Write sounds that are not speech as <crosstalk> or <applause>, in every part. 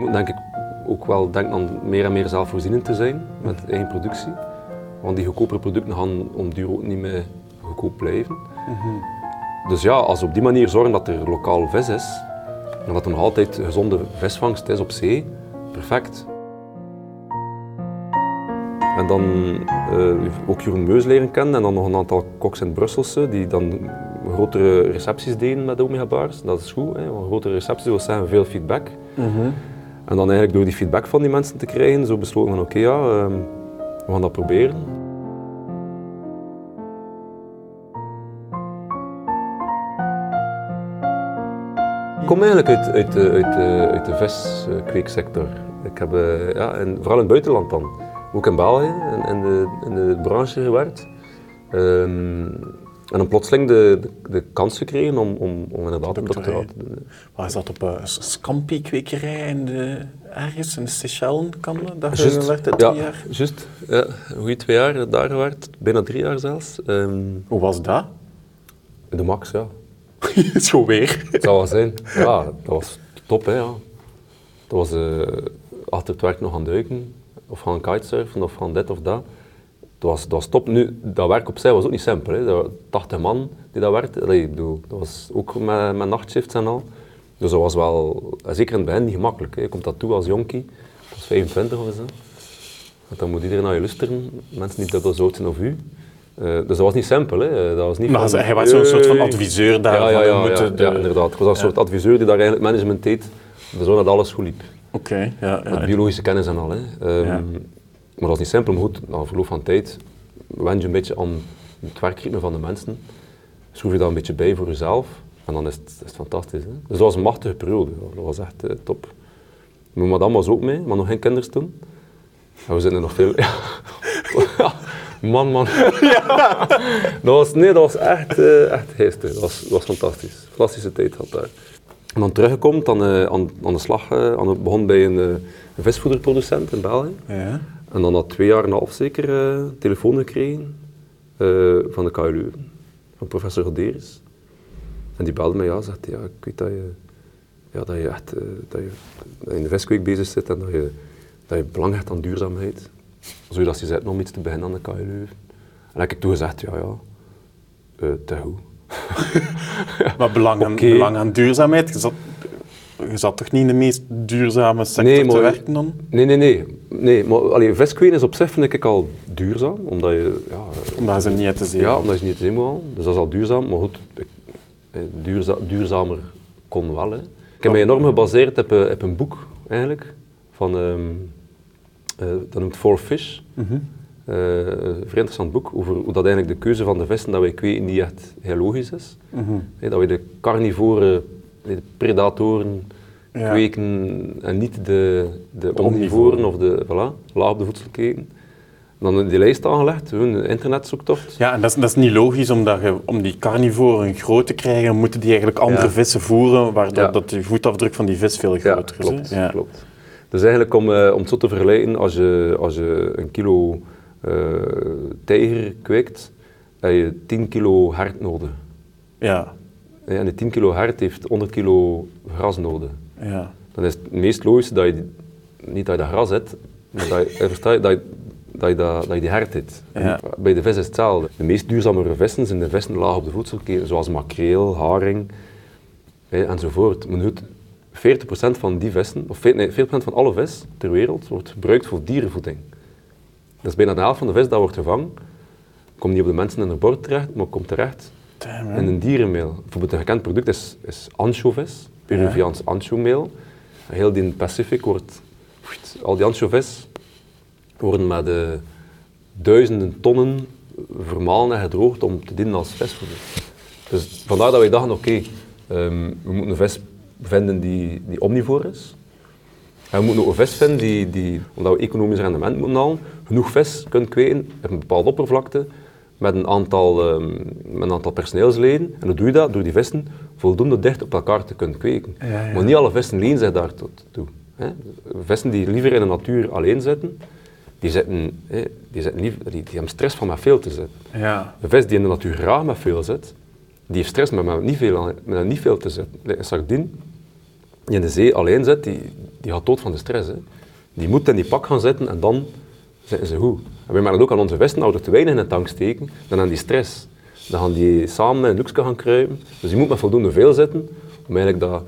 Moet denk ik ook wel denken aan meer en meer zelfvoorzienend te zijn met eigen productie. Want die goedkopere producten gaan om duur ook niet meer goedkoop blijven. Dus ja, als we op die manier zorgen dat er lokaal vis is, en dat er nog altijd gezonde visvangst is op zee, perfect. En dan eh, ook Jeroen Meus leren kennen en dan nog een aantal koks in Brusselse die dan grotere recepties deden met Omega Bars. Dat is goed, hè, want grotere recepties wil zeggen veel feedback. En dan eigenlijk door die feedback van die mensen te krijgen, zo besloten van oké ja, ehm, we gaan dat proberen. Ik kom eigenlijk uit, uit, de- uit, de- uit de viskweeksector. Ik heb eh, ja, en vooral in het buitenland dan, ook in België, in, in, de, in de branche gewerkt. Ehm, en dan plotseling de, de, de kans gekregen om, om, om inderdaad een Doctoraat. te doen. Waar is dat op een Scampi-kwekerij in de, ergens in de? Daar Juist, werkt het ja, drie jaar. juist. Ja, goede twee jaar daar gewerkt, bijna drie jaar zelfs. Ehm, Hoe was dat? de max, ja. <laughs> Zo weer. Het zou wel zijn. Ja, dat was top, hè. Ja. Dat was eh, achter het werk nog gaan duiken, of gaan kitesurfen, of gaan dit of dat. Dat was, dat was top. Nu, dat werk op zich was ook niet simpel. Hè. Dat waren 80 man die dat werkte. Allee, ik bedoel, dat was ook met, met nachtshifts en al. Dus dat was wel, eh, zeker in het begin, niet gemakkelijk. Hè. Je komt dat toe als jonkie, dat was 25 of zo. Want dan moet iedereen naar je luisteren, mensen die dubbel zo zijn of u. Eh, dus dat was niet simpel. Hè. Dat was niet Maar van, hij was zo'n soort van adviseur daar. Ja, ja, ja, we ja, moeten de- ja, inderdaad. Ik was een soort adviseur die daar eigenlijk management deed, te zorgen dat alles goed liep. Oké, ja. Met biologische kennis en al. Hè. Ehm, Ja. Maar dat was niet simpel, maar goed, na verloop van tijd wen je een beetje aan het werkritme van de mensen. Schroef je dat een beetje bij voor jezelf en dan is het, is het fantastisch. Hè. Dus dat was een machtige periode, dat was echt eh, top. Mijn madame was ook mee, maar nog geen kinders toen. En we zitten er nog veel... <laughs> Ja. <laughs> Man, man. <laughs> dat was, nee, dat was echt, eh, echt geestig. Dat was, dat was fantastisch. Fantastische tijd had daar. En dan teruggekomen, dan eh, aan, aan de slag, eh, aan begon bij een, een visvoederproducent in België. Ja. En dan na twee jaar en een half zeker eh, telefoon gekregen eh, van de KU Leuven, van professor Roderis. En die belde mij, ja, zegt ja, ik weet dat je, ja, dat je echt eh, dat je, dat je in de viskweek bezig zit en dat je, dat je belang hecht aan duurzaamheid. Zodat ze zitten om iets te beginnen aan de KU Leuven. En dan heb ik toen gezegd, ja, ja, te goed. <laughs> Maar belang aan, belang aan duurzaamheid, je zat, toch niet in de meest duurzame sector Nee, te werken dan? Nee, nee, nee. nee maar allee, viskween is op zich vind ik al duurzaam, omdat je, ja, Omdat ze niet uit te zien. Ja, omdat je niet te zien moet halen. Dus dat is al duurzaam. Maar goed, eh, duurza duurzamer kon wel. Hè. Ik heb mij enorm gebaseerd op, eh, op een boek, eigenlijk. Van, ehm, eh, dat noemt For Fish. Eh, een vrij interessant boek over hoe dat eigenlijk de keuze van de vissen dat wij kweken niet echt heel logisch is. Mhm. Dat we de carnivoren, predatoren Ja. kweken en niet de, de De omnivoren of de voilà, laag op de voedselketen. Dan die lijst aangelegd, een internetzoektocht. Ja, en dat is, dat is niet logisch, omdat je, om die carnivoren groot te krijgen, moeten die eigenlijk andere Ja. vissen voeren, waardoor Ja. dat de voetafdruk van die vis veel groter is. klopt, Ja. klopt. Dus eigenlijk om, eh, om het zo te vergelijken, als je, als je een kilo eh, tijger kweekt, heb je 10 kilo hert nodig. Ja. En die 10 kilo hert heeft 100 kilo gras nodig. ja. Dan is het meest logische dat je niet dat je dat gras hebt, maar dat je, versta je, dat je, dat je, dat, dat je die hert hebt. Ja. Bij de vis is hetzelfde. De meest duurzamere vissen zijn de vissen laag op de voedselketen, zoals makreel, haring hè, enzovoort. Maar goed, 40% van die vissen, of nee, 40% van alle vis ter wereld wordt gebruikt voor dierenvoeding. Dat is bijna de helft van de vis dat wordt gevangen. Komt niet op de mensen in hun bord terecht, maar komt terecht Damn, in een dierenmeel. Bijvoorbeeld een gekend product is, is anchovis, Peruviaans anchomeel. Heel die in het Pacific wordt, al die anchovis worden met eh, duizenden tonnen vermalen en gedroogd om te dienen als visvoeder. Dus vandaar dat wij dachten, oké, ehm, we moeten een vis vinden die, die omnivoor is. En we moeten ook een vis vinden die, die, omdat we economisch rendement moeten halen, genoeg vis kunt kweken op een bepaalde oppervlakte met een aantal, ehm, met een aantal personeelsleden. En hoe doe je dat? Door die vissen voldoende dicht op elkaar te kunnen kweken. Ja, ja. Maar niet alle vissen lenen zich daartoe. toe, hè. Vissen die liever in de natuur alleen zitten, die, zitten, hè, die, zitten die, die hebben stress van met veel te zitten. Ja. Een vis die in de natuur graag met veel zit, die heeft stress met, met, niet, veel, met niet veel te zitten. Een sardine die in de zee alleen zit, die, die gaat dood van de stress. Hè. Die moet in die pak gaan zitten en dan zitten ze goed. Wij merken ook aan onze vesten, als we er te weinig in de tank steken, dan hebben die stress. Dan gaan die samen in een hoekje gaan kruipen. Dus die moet met voldoende veel zitten, om eigenlijk dat,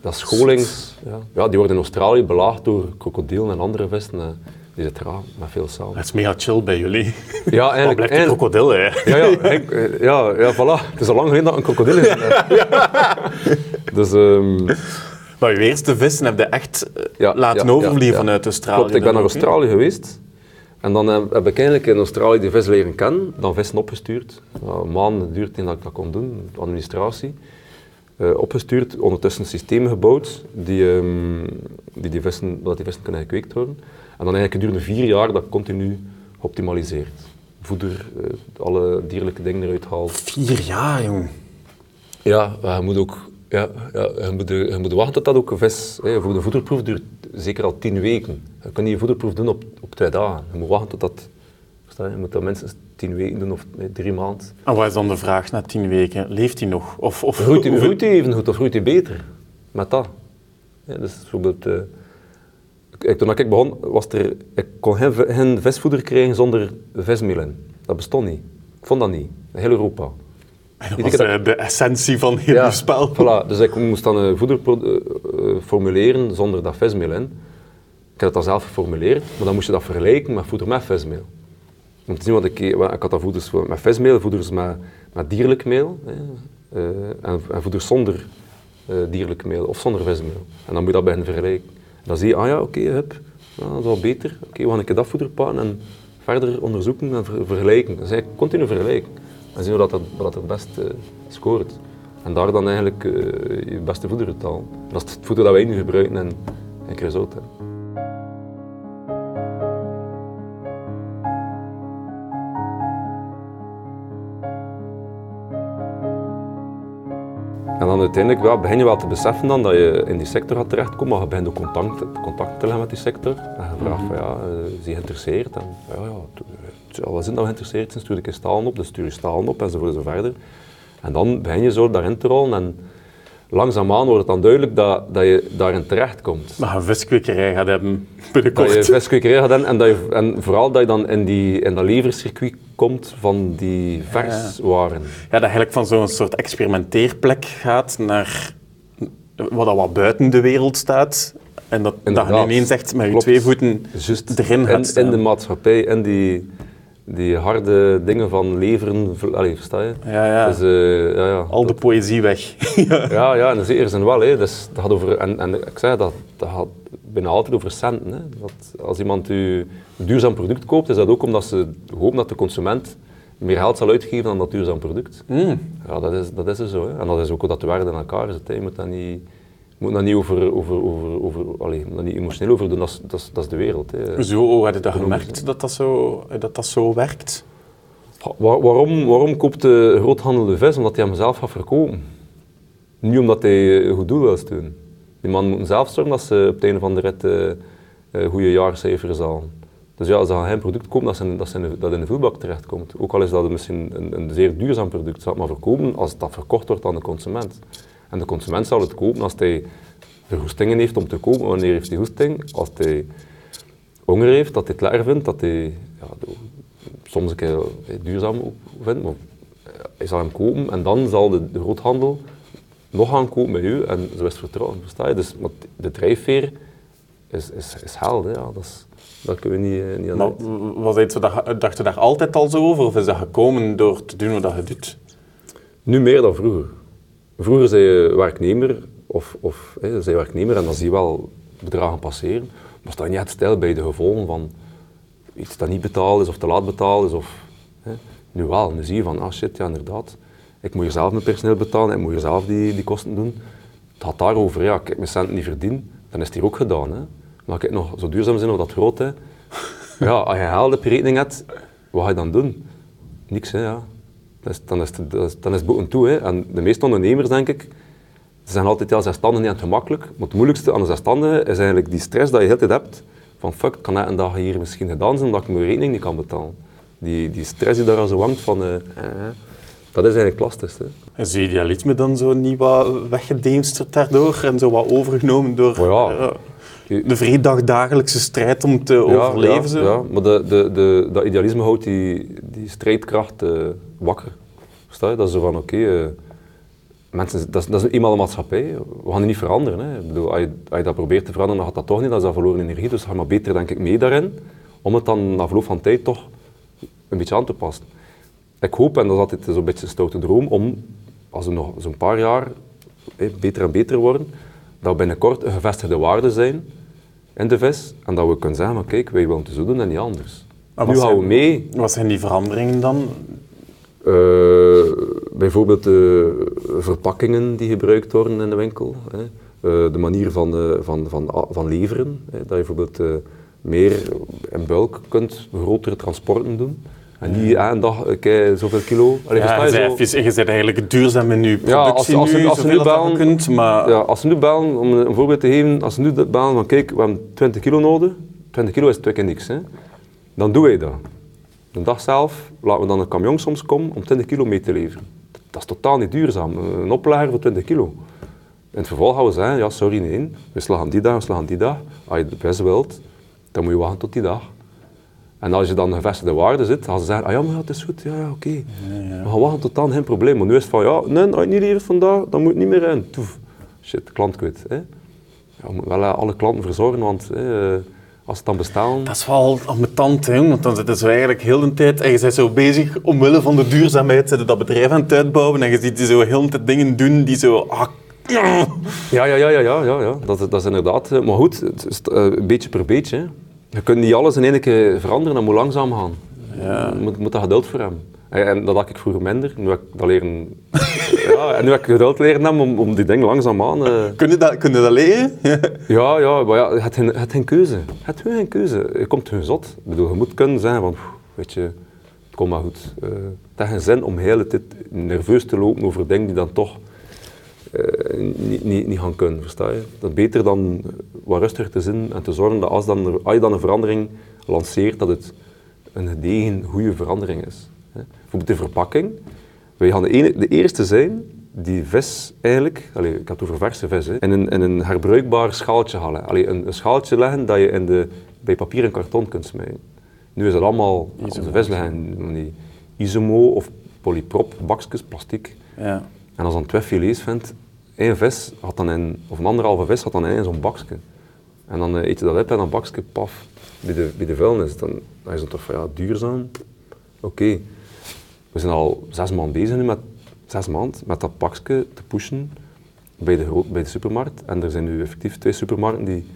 dat scholings... Ja, ja, die worden in Australië belaagd door krokodillen en andere vesten. eh, Die zitten raar, met veel samen. Het is mega chill bij jullie. Ja, <laughs> Wat eigenlijk. blijft die eigenlijk- krokodil, hè? ja, ja, eh, ja, ja, voilà. Het is al lang geleden dat een krokodil is. <laughs> <laughs> Dus, ehm, Maar je eerste vissen heb je echt eh, Ja, laten ja, overvliegen ja, ja. vanuit Australië. klopt, ik ben naar? Australië geweest. En dan heb, ik eigenlijk in Australië die vis leren kennen, dan vissen opgestuurd. Ja, een maand duurt het dat ik dat kon doen, de administratie. Eh, opgestuurd, ondertussen systemen gebouwd die, ehm, die, die vissen, dat die vissen kunnen gekweekt worden. En dan eigenlijk gedurende vier jaar dat continu geoptimaliseerd. Voeder, eh, alle dierlijke dingen eruit haalt. Vier jaar, jong. Ja, maar je moet ook ja, ja, je, moet, je moet wachten tot dat ook een vis... Hè, voor de voederproef duurt zeker al tien weken. Je kan niet een voederproef doen op, op twee dagen. Je moet wachten tot dat... Je? Moet dat minstens tien weken doen of drie maanden. En wat is dan de vraag na tien weken? Leeft hij nog? Of, of, Groeit hij, hoeveel- groeit hij even goed of groeit hij beter? Met dat. Ja, dus bijvoorbeeld... eh, ik- toen ik begon, was er... Ik kon geen, geen visvoeder krijgen zonder vismeel in. Dat bestond niet. Ik vond dat niet. Heel Europa. Dat was keer dat- eh, de essentie van heel je spel. Voilà, dus ik moest dan een voeder formuleren zonder dat vismeel in. Ik heb dat zelf geformuleerd, maar dan moest je dat vergelijken met voeder met vismeel. Om te zien wat ik... Ik had dat voeders met vismeel, voeders met, met dierlijk meel hè, eh, en, en voeders zonder eh, dierlijk meel of zonder vismeel. En dan moet je dat beginnen vergelijken. En dan zie je, ah ja, oké, ja, dat is wel beter. Oké, we gaan dat voeder pakken en verder onderzoeken en ver- vergelijken. Dus eigenlijk continu vergelijken. En zien we dat dat, het best eh, scoort. En daar dan eigenlijk eh, je beste voeder. En Dat is het voeder dat wij nu gebruiken in, in. En dan uiteindelijk ja, begin je wel te beseffen dan dat je in die sector gaat terechtkomen, maar je begint ook contact, te leggen met die sector. En je vraagt van ja, eh, is die geïnteresseerd? En ja, ja, wel zin dat we geïnteresseerd zijn, stuur ik stalen op, dus stuur je stalen op enzovoort en zo verder. En dan begin je zo daarin te rollen en langzaamaan wordt het dan duidelijk dat, dat je daarin terechtkomt. Maar een viskwekerij gaat hebben Dat je binnenkort. viskwekerij gaat doen en, dat je, en vooral dat je dan in, die, in dat levercircuit komt van die verswaren. Ja, dat eigenlijk van zo'n soort experimenteerplek gaat naar wat al wat buiten de wereld staat. En dat, dat je ineens echt met je Klopt. twee voeten erin gaat in, de maatschappij, in die, die harde dingen van leveren, ver- allee, versta je? Ja, ja. Dus, eh, ja, ja. Al de poëzie weg. <laughs> Ja, ja, in de zekere zin wel. Hè. Dus, dat gaat over, en, en ik zei dat, dat gaat bijna altijd over centen. Hè. Dat als iemand u een duurzaam product koopt, is dat ook omdat ze hopen dat de consument meer geld zal uitgeven dan dat duurzaam product. Mm. Ja, dat is, dat is er zo. Hè. En dat is ook hoe dat de waarde in elkaar zit. Hè. Je moet dat niet, moet dat niet, over, over, over, over, allee, je moet dat niet emotioneel over doen, dat is, dat is, dat is de wereld. Hè. Zo, hoe had je dat gemerkt dat dat zo, dat dat zo werkt? Wa- waarom, waarom koopt de groothandel de vis? Omdat hij hem zelf gaat verkopen. Niet omdat hij een goed doel wil doen. Die man moet zelf zorgen dat ze op het einde van de rit eh, eh, goede jaarcijfers halen. Dus ja, als ze geen product kopen dat, ze in- dat, ze in de- dat in de vuilbak terechtkomt. Ook al is dat misschien een, een zeer duurzaam product, zal het maar verkopen als dat verkocht wordt aan de consument. En de consument zal het kopen als hij de goestingen heeft om te kopen. Wanneer heeft hij goesting? Als hij honger heeft, dat hij het lekker vindt, dat hij ja, soms een keer eh, duurzaam ook vindt, maar eh, hij zal hem kopen en dan zal de, de groothandel nog gaan kopen bij u en zo is het vertrouwen, versta je? Dus maar de drijfveer is, is, is held, ja, dat, is, dat kunnen we niet, eh, niet aan Maar was het zo dat, je- dacht je daar altijd al zo over? Of is dat gekomen door te doen wat je doet? Nu meer dan vroeger. Vroeger zei je werknemer, of, of hè, zei werknemer en dan zie je wel bedragen passeren, maar sta je niet echt stil bij de gevolgen van iets dat niet betaald is of te laat betaald is. Of, hè. Nu wel, nu zie je van, ah shit, ja inderdaad, ik moet hier zelf mijn personeel betalen, ik moet hier zelf die, die kosten doen. Het gaat daarover, ja, ik mijn centen niet verdien, dan is het hier ook gedaan. Hè. Maar ik nog zo duurzaam zijn of dat groot, ja, als je geld op je rekening hebt, wat ga je dan doen? Niks, hè, ja. Dat is, dan, is het, dat is, dan is het boeken toe. Hè. En de meeste ondernemers, denk ik, ze zeggen altijd, ja, zelfstandigen niet aan het gemakkelijk. Maar het moeilijkste aan een zelfstandige is eigenlijk die stress dat je de hele tijd hebt. Van fuck, kan ik een dag hier misschien gedaan zijn omdat ik mijn rekening niet kan betalen. Die, die stress die daar al zo hangt van, eh, dat is eigenlijk het lastigste. hè. Is je idealisme dan zo niet wat weggedemsterd daardoor en zo wat overgenomen door... Maar ja, je- de vreedag dagelijkse strijd om te Ja, overleven. ja, zo. ja, maar de, de, de, dat idealisme houdt die, die strijdkracht eh, wakker. Versta je? Dat zo van, oké, eh, mensen, dat, is, dat is eenmaal een maatschappij. We gaan die niet veranderen. Hè. Ik bedoel, als, je, als je dat probeert te veranderen, dan gaat dat toch niet. Dat is dat verloren energie. Dus ga maar beter, denk ik, mee daarin. Om het dan na verloop van tijd toch een beetje aan te passen. Ik hoop, en dat is altijd zo'n beetje een stoute droom, om, als we nog zo'n paar jaar beter en beter worden, dat we binnenkort een gevestigde waarde zijn in de vis. En dat we kunnen zeggen, van, kijk, wij willen het zo doen en niet anders. Maar nu we mee. Wat zijn die veranderingen dan? Eh, bijvoorbeeld de verpakkingen die gebruikt worden in de winkel. Hè. Eh, de manier van, van, van, van leveren. Hè. Dat je bijvoorbeeld eh, meer in bulk kunt, grotere transporten doen. En niet aan een dag kei, zoveel kilo. Allee, Ja, je, je zo? even, je bent eigenlijk duurzaam in je productie Ja, als- als nu, als nu bellen- kunt, maar... Ja, als ze nu bellen, om een een voorbeeld te geven, als ze nu bellen van kijk, we hebben 20 kilo nodig, 20 kilo is twee keer niks, hè. Dan doen wij dat. De dag zelf laten we dan een camion soms komen om 20 kilo mee te leveren. Dat is totaal niet duurzaam, een oplager voor 20 kilo. In het vervolg gaan we zeggen, ja sorry nee, we slagen die dag, we slagen die dag. Als je het best wilt, dan moet je wachten tot die dag. En als je dan gevestigde waarde zit, gaan ze zeggen, ah ja, maar ja, het is goed, ja, ja oké. We gaan wachten tot dan, geen probleem. Maar nu is het van, ja, nee, als je het niet levert vandaag, dan moet het niet meer in. Toef. Shit, klant kwijt. Hè. Ja, we moeten wel eh, alle klanten verzorgen, want hè, eh, als ze het dan bestellen... Dat is wel ambetant, hè, want dan zitten ze eigenlijk heel de tijd... En je bent zo bezig, omwille van de duurzaamheid, zitten dat bedrijf aan het uitbouwen en je ziet die zo heel de tijd dingen doen die zo... Ah, Ja, ja, ja, ja, ja, ja, ja. Dat, dat is inderdaad... eh, Maar goed, het is eh, beetje per beetje. Hè. Je kunt niet alles in één keer veranderen, dat moet langzaam gaan. Ja. Je moet, moet daar geduld voor hebben. En, dat had ik vroeger minder. Nu heb ik dat leren... <laughs> ja, en nu heb ik geduld leren hebben om, om die dingen langzaamaan... eh Kun je dat, kun je dat leren? <laughs> Ja, ja, maar ja, je hebt geen, je hebt geen keuze. Gewoon geen keuze. Je komt gewoon zot. Ik bedoel, je moet kunnen zeggen van, "Pff, weet je, het komt maar goed. Eh, het heeft geen zin om de tijd nerveus te lopen over dingen die dan toch eh, niet, niet, niet gaan kunnen, versta je? Dat is beter dan wat rustiger te zijn en te zorgen dat als, dan, als je dan een verandering lanceert, dat het een gedegen, goede verandering is. Bijvoorbeeld de verpakking. Wij gaan de, ene, de eerste zijn die vis eigenlijk, allee, ik had het over verse vis, hè, in, een, in een herbruikbaar schaaltje halen. Allee, een, een schaaltje leggen dat je in de, bij papier en karton kunt smijten. Nu is dat allemaal, onze vis leggen in die isomo of polyprop bakjes, plastic. Ja. En als dan twee filets vindt, één vis had dan in, of een anderhalve vis had dan in zo'n bakje. En dan eh, eet je dat op en dan bakje, paf, bij de, bij de vuilnis. Dan, dan is het toch van, ja, duurzaam. Oké. We zijn al zes maanden bezig nu met, zes maanden, met dat pakje te pushen bij de, bij de supermarkt. En er zijn nu effectief twee supermarkten die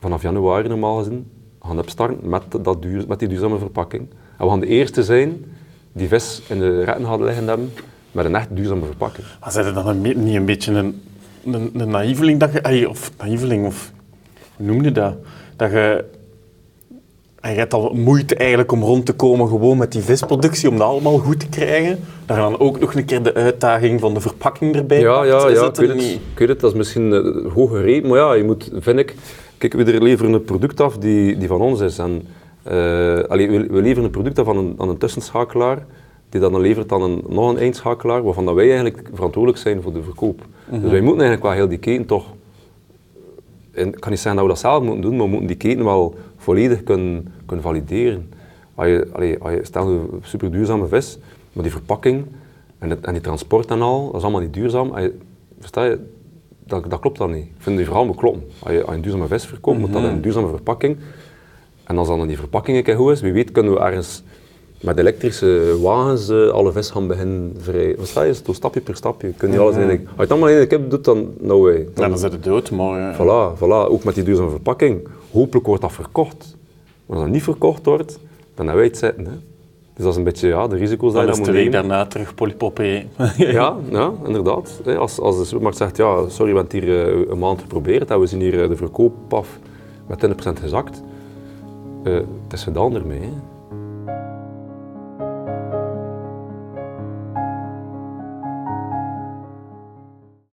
vanaf januari normaal gezien gaan opstarten met, dat met die duurzame verpakking. En we gaan de eerste zijn die vis in de retten hadden liggen hebben met een echt duurzame verpakking. Maar zijn dan niet een beetje een, een, naïveling dat je... Of naïveling, of... Hoe noem je dat? Dat je... En je hebt al moeite eigenlijk om rond te komen gewoon met die visproductie, om dat allemaal goed te krijgen. Je dan ook nog een keer de uitdaging van de verpakking erbij Ja, pakt. ja, Is ja ik, weet het, niet? ik weet het, dat is misschien uh, hoog gereden, maar ja, je moet, vind ik, kijk, we leveren een product af die, die van ons is. En, eh, allee, we, we leveren een product af aan een, aan een tussenschakelaar, die dat dan levert aan een, nog een eindschakelaar, waarvan dat wij eigenlijk verantwoordelijk zijn voor de verkoop. Dus wij moeten eigenlijk wel heel die keten toch, en ik kan niet zeggen dat we dat zelf moeten doen, maar we moeten die keten wel volledig kunnen, kunnen valideren. Als je, allee, als je, stel een super duurzame vis, maar die verpakking en, het, en die transport en al, dat is allemaal niet duurzaam. Je, versta je, dat, dat klopt dan niet. Ik vind die verhaal moet kloppen. Als je, als je een duurzame vis verkoopt, moet dat in een duurzame verpakking. En als dan die verpakking een keer goed is, wie weet kunnen we ergens met elektrische wagens eh, alle vis gaan beginnen vrij. Versta je? Zo stapje per stapje. Je kunt niet alles in één- Als je het allemaal in één keer doet, dan no way. Ja, Dan, zit het dood, maar... eh, Voilà, voilà, ook met die duurzame verpakking. Hopelijk wordt dat verkocht. Maar als dat niet verkocht wordt, dan hebben wij het zitten. Hè. Dus dat is een beetje ja, de risico's die je moet nemen. daarna terug polypopé. <laughs> Ja, <laughs> ja, inderdaad. Als, als de supermarkt zegt, ja, sorry, we hebben het hier eh, een maand geprobeerd en we zien hier eh, de verkoop af met 20% gezakt. Eh, het is gedaan ermee. Hè.